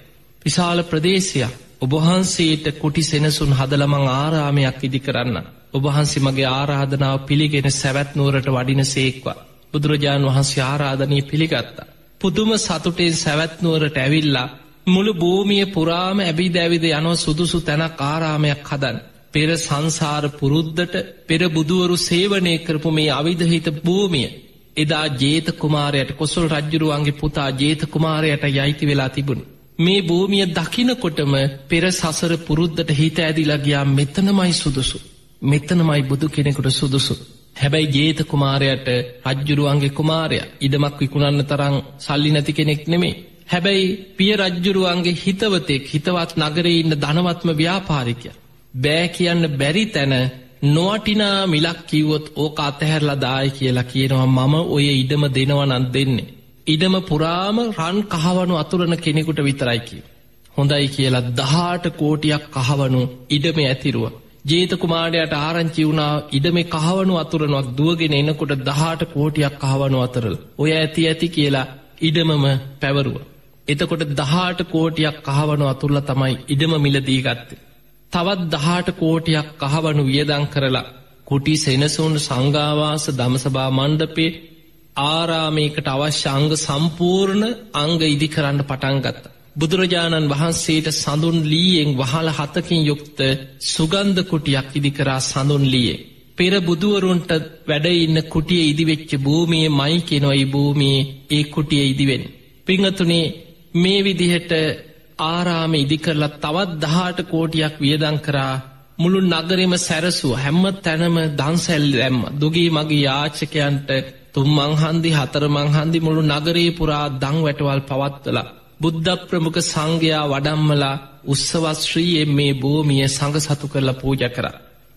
විශාල ප්‍රදේශයක් ඔබහන්සේට කුටි සෙනසුන් හදලමං ආරාමයක් ඉදි කරන්න. ඔබහන්සේ මගේ ආරාධනාව පිළිගෙන සැවැත්නුවරට වඩින සේක්වා. බුදුරජාණන් වහන්සේ ආරාධනී පිළිගත්තා. පුදුම සතුටෙන් සැවැත්නුවරට ඇවිල්ලා මුළු භූමිය පුරාම ඇබි දැවිද යනව සුදුසු තැනක් ආරාමයක් හදන්. පෙර සංසාර පුරුද්ධට පෙර බුදුවරු සේවනය කරපු මේ අවිධහිත භූමිය එදා ජේත කුමාරයට කොසල් රජ්ජුරුවන්ගේ පුතා ජේත කුමාරයට යයිති වෙලා තිබුණ. මේ භූමිය දකිනකොටම පෙර සසර පුරුද්ධට හිත ඇදිලා ගියා මෙතනමයි සුදුසු. මෙතනමයි බුදු කෙනෙකුට සුදුසු. හැබැයි ජේත කුමාරයට රජ්ජුරුවන්ගේ කුමාරය ඉඩමක් විකුණන්න තරං සල්ලි නැති කෙනෙක් නෙමේ. හැබැයි පිය රජ්ජුරුවන්ගේ හිතවතෙක් හිතවත් නගරේ ඉන්න ධනවත්ම ව්‍යාපාරිකය. බෑ කියන්න බැරි තැන නොවටිනා මිලක් කිව්වොත් ඕක අතහැරලා දායි කියලා කියනවා මම ඔය ඉඩම දෙනවනන් දෙන්නේ. ඉඩම පුරාම රන් කහවනු අතුරන කෙනෙකුට විතරයිකි. හොඳයි කියලා දහාට කෝටියක් කහවනු ඉඩම ඇතිරුව. ජේතකුමාරයට ආරංචි වුණා ඉඩම කහවනු අතුරනොක් දුවගෙන එනකොට දහට කෝටියක් කහවනු අතරල්. ඔය ඇති ඇති කියලා ඉඩමම පැවරුව. එතකොට දහට කෝටියක් කහවනු අතුරල තමයි ඉඩම මිලදී ගත්තේ. තවත් දහට කෝටියක් කහවනු වියදං කරලා කුටි සෙනසුන් සංගාවාස දමසභා මණ්ඩපේ ආරාමයකට අවශ්‍ය අංග සම්පූර්ණ අංග ඉදි කරන්න පටන්ගත්ත. බුදුරජාණන් වහන්සේට සඳුන් ලීයෙන් වහල හතකින් යුක්ත සුගන්ධ කුටියක් ඉදිකරා සඳුන් ලියේ. පෙර බුදුවරුන්ට වැඩඉන්න කුටිය ඉදිවෙච්ච භූමිය මයි කෙනොයි භූමියේ ඒ කුටිය ඉදිවෙන්. පිංහතුනේ මේ විදිහට ආරාම ඉදිකරලා තවත් දහට කෝටියක් වියදං කරා මුළු නගරෙම සැරසුව හැම්ම තැනම දන්සැල් ඇම්ම දුගේ මගේ යාචකයන්ට තුම් මංහන්දි හතර මංහන්දි මුළු නගරේ පුරා දං වැටවල් පවත්වලා බුද්ධ ප්‍රමුඛ සංඝයා වඩම්මලා උත්සවස්ශ්‍රීයෙන් මේ භූමිය සඟ සතු කරලා පූජ කර.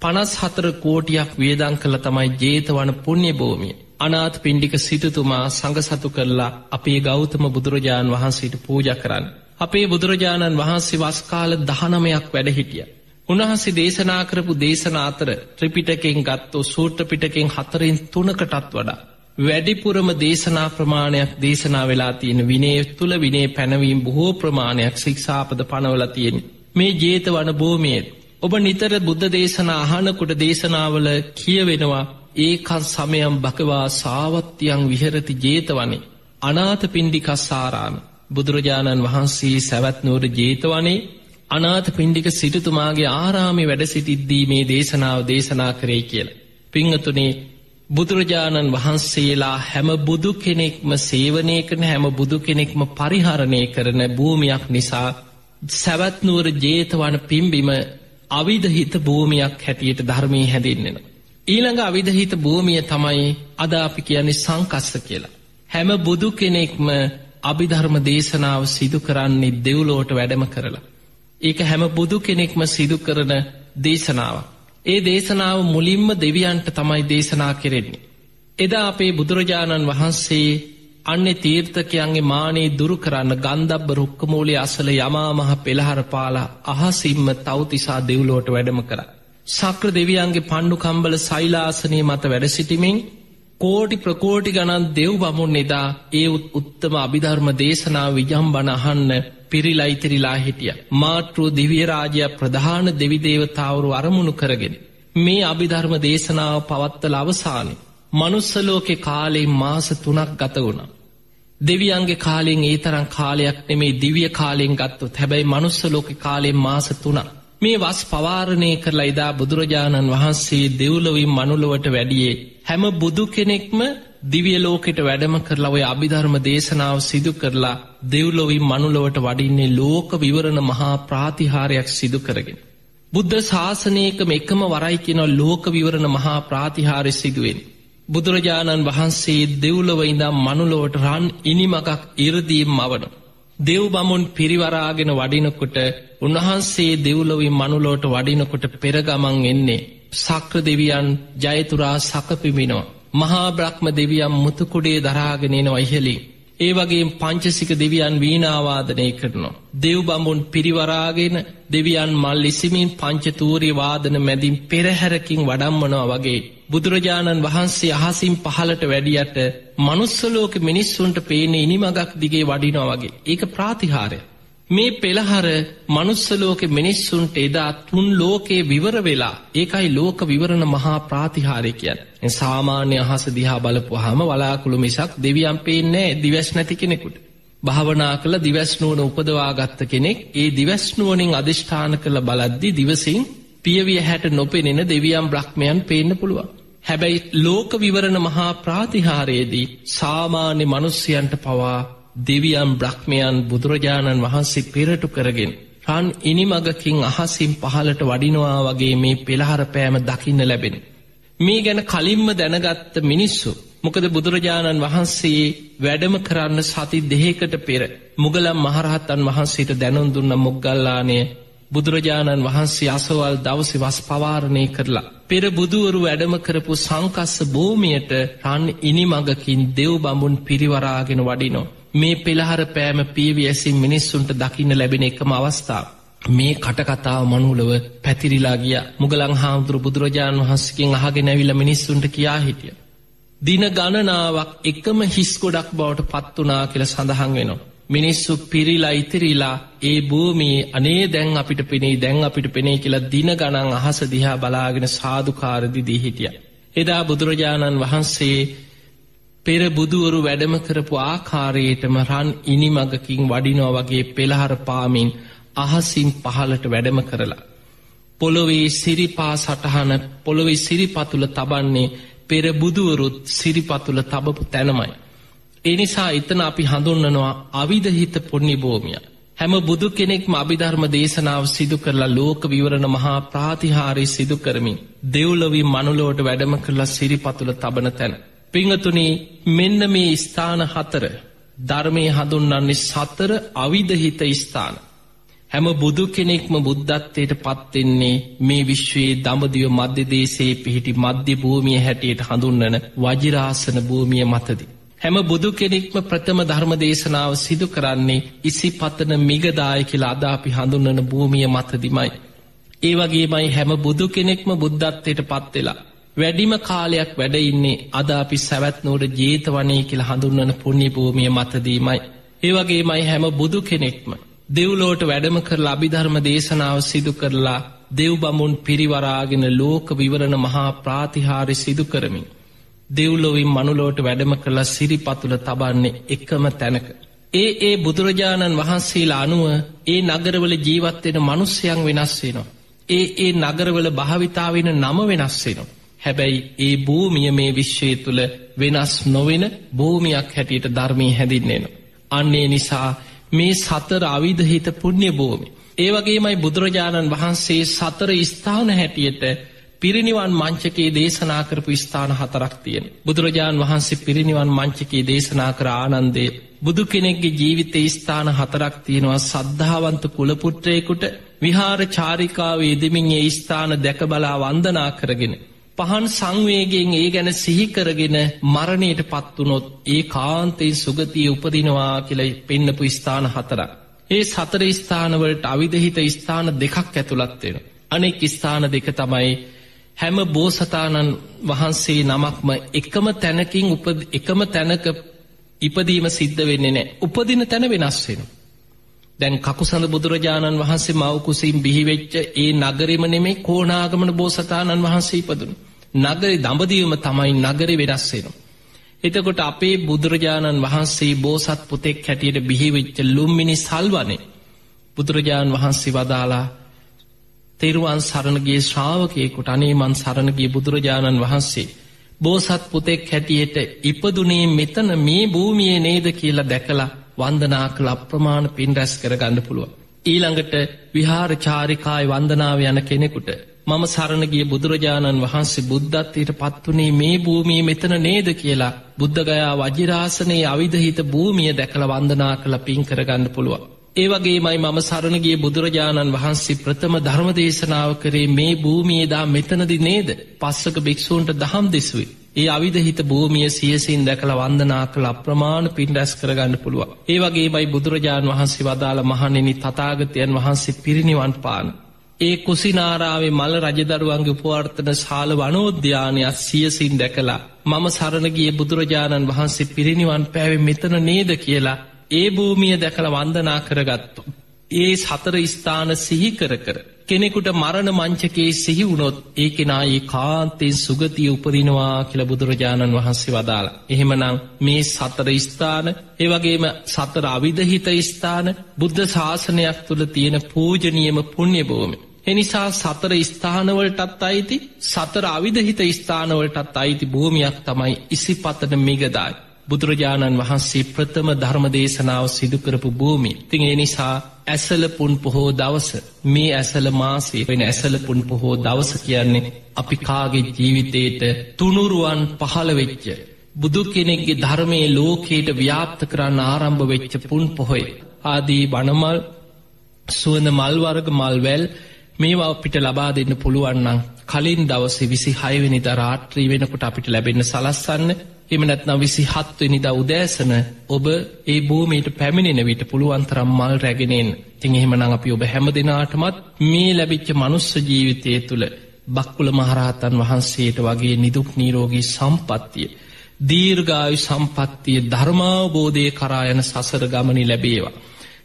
පනස් හතර කෝටියක් වියදං කළ තමයි ජේතවන පුුණ්‍ය භූමිය. අනාත් පින්ඩික සිටතුමා සඟ සතු කරලා අපේ ගෞතම බුදුරජාණන් වහන්සේට පූජ කරන්න. අපේ බුදුරජාණන් වහන්සේ වස්කාල දහනමයක් වැඩ හිටිය. උන්වහන්සේ දේශනා කරපු දේශන අතර ත්‍රිපිටකෙන් ගත්තෝ සූට්‍ර පිටකෙන් හතරෙන් තුනකටත් වඩා. වැඩිපුරම දේශනා ප්‍රමාණයක් දේශනා වෙලා තියෙන විනේ තුළ විනේ පැනවීම් බොහෝ ප්‍රමාණයක් ශික්ෂාපද පනවල තියෙන. මේ ජේත වන බෝමේත්. ඔබ නිතර බුද්ධ දේශනා අහනකොට දේශනාවල කියවෙනවා ඒකන් සමයම් බකවා සාවත්‍යයන් විහරති ජේතවනේ. අනාත පින්ඩිකස් සාරාම. බුදුරජාණන් වහන්සේ සැවැත්නෝර ජේතවනේ අනාත පින්ඩික සිටතුමාගේ ආරාමි වැඩ සිටිද්දී මේ දේශනාව දේශනා කරේ කියලා. පිංහතුනේ බුදුරජාණන් වහන්සේලා හැම බුදු කෙනෙක්ම සේවනය කරන හැම බුදු කෙනෙක්ම පරිහරණය කරන භූමියක් නිසා සැවත්නුවර ජේතවන පිම්බිම අවිධහිත භූමියක් හැටියට ධර්මී හැඳින්නෙන. ඊළඟ අවිධහිත භූමිය තමයි අද අපි කියන්නේ සංකස්ස කියලා. හැම බුදු කෙනෙක්ම අභිධර්ම දේශනාව සිදු කරන්නේ දෙව්ලෝට වැඩම කරලා. ඒක හැම බුදු කෙනෙක්ම සිදු කරන දේශනාවක්. ඒ දේශනාව මුලින්ම දෙවියන්ට තමයි දේශනා කෙරෙන්නේ. එදා අපේ බුදුරජාණන් වහන්සේ අන්න තීර්ථකයන්ගේ මානේ දුරු කරන්න ගන්ධබ්බ රුක්කමූලේ අසල යමාමහ පෙළහරපාලා අහසිම්ම තවතිසා දෙව්ලෝට වැඩම කර. සක්‍ර දෙවියන්ගේ පණ්ඩු කම්බල සයිලාසනය මත වැඩසිටිමින් කෝටි ප්‍රකෝටි ගණන් දෙව් බමුන් එදා ඒ උත්තම අභිධර්ම දේශනාව විජම් බණ අහන්න පිරිලා ඉතිරිලා හිටිය. මාතෘ දිවියරාජය ප්‍රධාන දෙවිදේවතාවරු අරමුණු කරගෙන. මේ අභිධර්ම දේශනාව පවත්තල අවසානය. මනුස්සලෝකෙ කාලේ මාස තුනක් ගත වුණ. දෙවියන්ගේ කාලෙන් ඒ තරම් කාලයක් නෙමේ දිවිය කාලෙන් ගත්තුත් හැබැයි මනුස්සලෝක කාලෙන් මාස තුනක්. මේ වස් පවාරණය කරලා ඉදා බුදුරජාණන් වහන්සේ දෙව්ලොවින් මනුලොවට වැඩියේ හැම බුදු කෙනෙක්ම දිවිය ලෝකෙට වැඩම කරලා ඔය අභිධර්ම දේශනාව සිදු කරලා දෙව්ලොවින් මනුලොවට වඩින්නේ ලෝක විවරණ මහා ප්‍රාතිහාරයක් සිදු කරගෙන. බුද්ධ ශාසනයකම එකම වරයි කියෙනව ලෝක විවරණ මහා ප්‍රාතිහාරය සිදුවෙන්. බුදුරජාණන් වහන්සේ දෙව්ලොව ඉඳම් මනුලොවට රන් ඉනිමකක් ඉරදීම් මවන. දෙව් බමුන් පිරිවරාගෙන වඩිනකොට උන්වහන්සේ දෙව්ලොවින් මනුලෝට වඩිනකොට පෙරගමන් එන්නේ. සක්‍ර දෙවියන් ජයතුරා සකපිමිනෝ. මහා බ්‍රහ්ම දෙවියම් මුතුකුඩේ දරාගෙනනවා ඉහලින්. ඒ වගේ පංචසික දෙවියන් වීනාවාදනය කරනවා. දෙව් බඹුන් පිරිවරාගෙන දෙවියන් මල් ඉසිමින් පංචතූරී වාදන මැදින් පෙරහැරකින් වඩම්මනවා වගේ. බුදුරජාණන් වහන්සේ අහසින් පහලට වැඩියට මනුස්සලෝක මිනිස්සුන්ට පේන ඉනිමගක් දිගේ වඩිනවා වගේ. ඒක ප්‍රාතිහාරය. මේ පෙළහර මනුස්සලෝක මිනිස්සුන්ට එදා තුන් ලෝකයේ විවර වෙලා ඒකයි ලෝක විවරණ මහා ප්‍රාතිහාරය කියන් සාමාන්‍ය අහස දිහා බලපු හම වලාකුළු මිසක් දෙවියම් පේනෑ දිවැස් නැති කෙනෙකුට. භාවනා කළ දිවැස්නුවන උපදවාගත්ත කෙනෙක් ඒ දිවැස්නුවනින් අධිෂ්ඨාන කළ බලද්දි දිවසින් පියවිය හැට නොපෙනෙන දෙවියම් බ්‍රහ්මයන් පේන්න පුළුවන්. හැබැයි ලෝක විවරණ මහා ප්‍රාතිහාරයේදී සාමාන්‍ය මනුස්්‍යයන්ට පවා දෙවියම් බ්‍රහ්මයන් බුදුරජාණන් වහන්සේ පෙරටු කරගෙන. රන් ඉනිමගකින් අහසිම් පහලට වඩිනවා වගේ මේ පෙළහර පෑම දකින්න ලැබෙන. මේ ගැන කලින්ම දැනගත්ත මිනිස්සු. මොකද බුදුරජාණන් වහන්සේ වැඩම කරන්න සති දෙහකට පෙර මුගලම් මහරහත්තන් වහන්සේට දැනුන් දුන්න මුගල්ලානය බුදුරජාණන් වහන්සේ අසවල් දවසි වස් පවාරණය කරලා. පෙර බුදුවරු වැඩම කරපු සංකස්ස භූමියයට රන් ඉනිමගකින් දෙව් බඹුන් පිරිවරාගෙන වඩිනෝ. මේ පෙළහර පෑම පියවි ඇසින් මිනිස්සුන්ට දකින්න ලැබෙන එකම අවස්ථාව. මේ කටකතාව මනුලව පැතිරිලා ගිය මුගලං හාමුදුරු බුදුරජාණන් වහන්සකින් අහගෙන ඇවිල මිනිස්සුන්ට කියා හිටිය. දින ගණනාවක් එකම හිස් ගොඩක් බවට පත්වනා කියල සඳහන් වෙනවා. මිනිස්සු පිරිලා ඉතිරිලා ඒ භූමී අනේ දැන් අපිට පෙනේ දැන් අපිට පෙනේ කියලා දින ගණන් අහස දිහා බලාගෙන සාධකාරදි දී හිටිය. එදා බුදුරජාණන් වහන්සේ පෙර බුදුවරු වැඩම කරපු ආකාරයටම රන් ඉනිමගකින් වඩිනෝ වගේ පෙළහර පාමින් අහසින් පහලට වැඩම කරලා. පොළොවේ සිරිපා සටහන පොළොවේ සිරිපතුල තබන්නේ පෙර බුදුවරුත් සිරිපතුල තබපු තැනමයි. එනිසා එතන අපි හඳුන්නනවා අවිධහිත පුුණ්ණි බෝමිය. හැම බුදු කෙනෙක්ම අභිධර්ම දේශනාව සිදු කරලා ලෝක විවරණ මහා ප්‍රාතිහාරය සිදු කරමින් දෙව්ලොවී මනුලෝට වැඩම කරලා සිරිපතුල තබන තැන. පිංහතුනී මෙන්න මේ ස්ථාන හතර ධර්මය හඳුන්නන්නේ සතර අවිධහිත ස්ථාන. හැම බුදු කෙනෙක්ම බුද්ධත්වයට පත්වෙන්නේ මේ විශ්වයේ දඹදිව මධ්‍යදේශයේ පිහිටි මධ්‍ය භූමිය හැටියට හඳුන්නන වජිරාසන භූමිය මතදී. හැම බුදු කෙනෙක්ම ප්‍රථම ධර්ම දේශනාව සිදු කරන්නේ ඉසි පතන මිගදාය කියලා අදාපි හඳුන්නන භූමිය මතදිමයි. ඒ වගේමයි හැම බුදු කෙනෙක්ම බුද්ධත්වයට පත්වෙලා වැඩිම කාලයක් වැඩඉන්නේ අද අපි සැවැත්නෝට ජේතවනය කියල හඳුන්වන පුුණ්්‍ය භූමිය මතදීමයි. ඒවගේමයි හැම බුදු කෙනෙක්ම. දෙව්ලෝට වැඩම කර අභිධර්ම දේශනාව සිදු කරලා දෙව් බමුන් පිරිවරාගෙන ලෝක විවරණ මහා ප්‍රාතිහාරි සිදු කරමින්. දෙව්ලොවින් මනුලෝට වැඩම කරලා සිරිපතුල තබන්නේ එකම තැනක. ඒ ඒ බුදුරජාණන් වහන්සේලා අනුව ඒ නගරවල ජීවත්වෙන මනුස්්‍යයන් වෙනස් වෙනවා. ඒ ඒ නගරවල භාවිතාවෙන නම වෙනස් වෙනවා. හැබැයි ඒ භූමිය මේ විශ්වය තුළ වෙනස් නොවෙන භූමියක් හැටියට ධර්මී හැදින්නෙන. අන්නේ නිසා මේ සතර අවිධහිත පුුණ්්‍ය භූමි. ඒවගේමයි බුදුරජාණන් වහන්සේ සතර ස්ථාන හැටියට පිරිනිවන් මංචකේ දේශනා කරපු ස්ථාන හතරක් තියෙන. බුදුරජාණන් වහන්සේ පිරිනිවන් මංචකේ දේශනා කර ආනන්දේ බුදු කෙනෙක්ගේ ජීවිත ස්ථාන හතරක් තියෙනවා සද්ධාවන්ත කුලපුට්‍රයකුට විහාර චාරිකාවේ දෙමින් ඒ ස්ථාන දැකබලා වන්දනා කරගෙන. පහන් සංවේගෙන් ඒ ගැන සිහිකරගෙන මරණයට පත්වනොත් ඒ කාන්තයෙන් සුගතිය උපදිනවා කියලයි පෙන්නපු ස්ථාන හතරක්. ඒ සතර ස්ථානවලට අවිධහිත ස්ථාන දෙකක් ඇතුළත්වෙන. අනෙක් ස්ථාන දෙක තමයි හැම බෝසතාණන් වහන්සේ නමක්ම එකම තැනකින් එකම තැනක ඉපදීම සිද්ධ වෙන්නේ නෑ උපදින තැන වෙනස්වෙන. දැන් කකුසඳ බුදුරජාණන් වහන්සේ මවකුසින් බිහිවෙච්ච ඒ නගරම නෙමේ කෝනාගමන බෝසතාණන් වහන්සේ ඉපදුන. නගරි දඹදීවම තමයි නගරි වෙනස්සෙනවා. එතකොට අපේ බුදුරජාණන් වහන්සේ බෝසත් පුතෙක් හැටියට බිහිවෙච්ච ලුම්මිනි සල්වනේ බුදුරජාණන් වහන්සේ වදාලා තෙරුවන් සරණගේ ශ්‍රාවකයෙකුට අනේමන් සරණගේ බුදුරජාණන් වහන්සේ බෝසත් පුතෙක් හැටියට ඉපදුනේ මෙතන මේ භූමිය නේද කියලා දැකලා වන්දනා කළ අප්‍රමාණ පින් රැස් කර ගන්න පුළුව. ඊළඟට විහාර චාරිකායි වන්දනාව යන කෙනෙකුට මම සරණගිය බුදුරජාණන් වහන්සේ බුද්ධත්වයට පත්වනේ මේ භූමිය මෙතන නේද කියලා බුද්ධගයා වජිරාසනයේ අවිධහිත භූමිය දැකළ වන්දනා කළ පින් කරගන්න පුළුවන්. ඒවගේමයි මම සරණගේ බුදුරජාණන් වහන්සේ ප්‍රථම ධර්ම දේශනාව කරේ මේ භූමියේදා මෙතනදි නේද පස්සක භික්‍ෂූන්ට දහම් දෙසුයි. ඒ අවිධහිත භූමිය සියසින් දැකළ වන්දනා කළ අප්‍රමාණ පින් රැස් කරගන්න පුළුව. ඒවගේ බයි බුදුරජාණන් වහන්සේ වදාළ මහනෙනි තතාගතයන් වහන්සේ පිරිනිවන් පාන. ඒ කුසිනාරාවේ මල රජදරුවන්ගේ උපවර්තන ශාල වනෝද්‍යානයක් සියසින් දැකලා මම සරණගිය බුදුරජාණන් වහන්සේ පිරිනිවන් පැවි මෙතන නේද කියලා ඒ භූමිය දැකළ වන්දනා කරගත්තු. ඒ සතර ස්ථාන සිහි කර කර. කෙනෙකුට මරණ මංචකේ සිහි වුණොත් ඒ කෙනා ඒ කාන්තෙන් සුගතිය උපදිනවා කියල බුදුරජාණන් වහන්සේ වදාලා. එහෙමනං මේ සතර ස්ථාන ඒවගේම සතර අවිධහිත ස්ථාන බුද්ධ ශාසනයක් තුළ තියෙන පූජනියම පුුණ්‍ය භූමි. එනිසා සතර ස්ථානවලටත් අයිති සතර අවිධහිත ස්ථානවලටත් අයිති භූමියක් තමයි ඉසි පතන මිගදායි. බුදුරජාණන් වහන්සේ ප්‍රථම ධර්ම දේශනාව සිදුකරපු භූමි. තිං එනිසා ඇසලපුන් පොහෝ දවස මේ ඇසල මාසේ වෙන ඇසලපුන් පොහෝ දවස කියන්නේ අපි කාගේ ජීවිතයට තුනුරුවන් පහළවෙච්ච. බුදු කෙනෙක්ගේ ධර්මයේ ලෝකයට ව්‍යාප්ත කරන්න ආරම්භ වෙච්ච පුන් පොහොයි. ආදී බණමල් සුවඳ මල්වර්ග මල්වැල් මේවා අපිට ලබා දෙන්න පුළුවන්නම් කලින් දවසේ විසි හයවෙනි ද රාත්‍රී වෙනකොට අපිට ලැබෙන්න සලස්සන්න එම නැත්නම් විසි හත්වනිද උදෑසන ඔබ ඒ භූමීට පැමිණෙන විට පුළුවන්තරම් මල් රැගෙනෙන් තිං එහෙමනං අපි ඔබ හැම දෙනාටමත් මේ ලැබිච්ච මනුස්ස ජීවිතය තුළ බක්කුල මහරහතන් වහන්සේට වගේ නිදුක් නීරෝගී සම්පත්තිය. දීර්ගායු සම්පත්තිය ධර්මාවබෝධය කරායන සසර ගමනි ලැබේවා.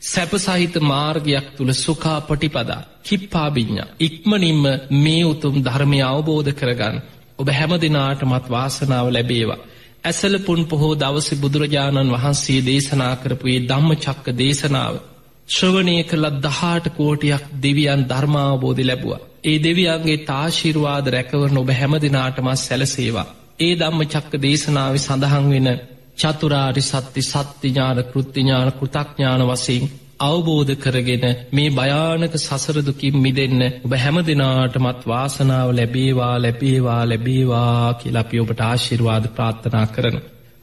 සැපසහිත මාර්ගයක් තුළ සුකා පටිපදා කිප්පාබිඤ්ඥ ඉක්මනින්ම මේ උතුම් ධර්මය අවබෝධ කරගන්න ඔබ හැම දෙනාටමත් වාසනාව ලැබේවා. ඇසල පුන් පොහෝ දවස බුදුරජාණන් වහන්සේ දේශනා කරපුයේ ධම්ම චක්ක දේශනාව. ශ්‍රවණය කළත් දහාට කෝටියක් දෙවියන් ධර්මාවබෝධි ලැබවා. ඒ දෙවියන්ගේ තාශිරවාද රැකවරන ඔබ හැම දෙනාටමත් සැලසේවා. ඒ ධම්ම චක්ක දේශනාව සඳහන් වෙන චතුරාරි සත්‍ය සත්‍යඥාන කෘත්තිඥාන කෘතඥාන වසයෙන් අවබෝධ කරගෙන මේ භයානක සසරදුකින් මිදන්න ඔබ හැම දෙනාටමත් වාසනාව ලැබේවා ලැබේවා ලැබේවා කියලපි ඔබට ආශිර්වාද ප්‍රාර්ථනා කරන.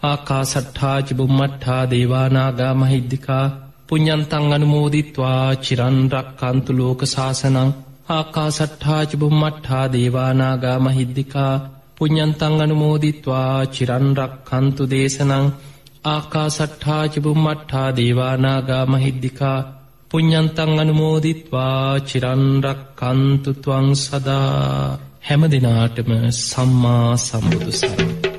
ආකා සට්ඨාජ බුම්මට්හා දේවානාගා මහිද්දිකා පුඤ්ඥන්තං අනුමෝදිත්වා චිරන්රක් කන්තු ලෝක ශාසනං ආකා සට්ඨාජ බුම්මට්හා දේවානාගා මහිද්දිකා පුඤ්ඥන්තං අනුමෝදිත්වා චිරන්රක් කන්තු දේශනං ආකා සට්ඨාචිබුම්මට්හා දේවානාගා මහිද්දිිකා පුඤ්ඥන්තං අනුමෝදිත්වා චිරන්රක් කන්තුතුවං සදා හැම දෙනාටම සම්මා සම්බුදු සරණ.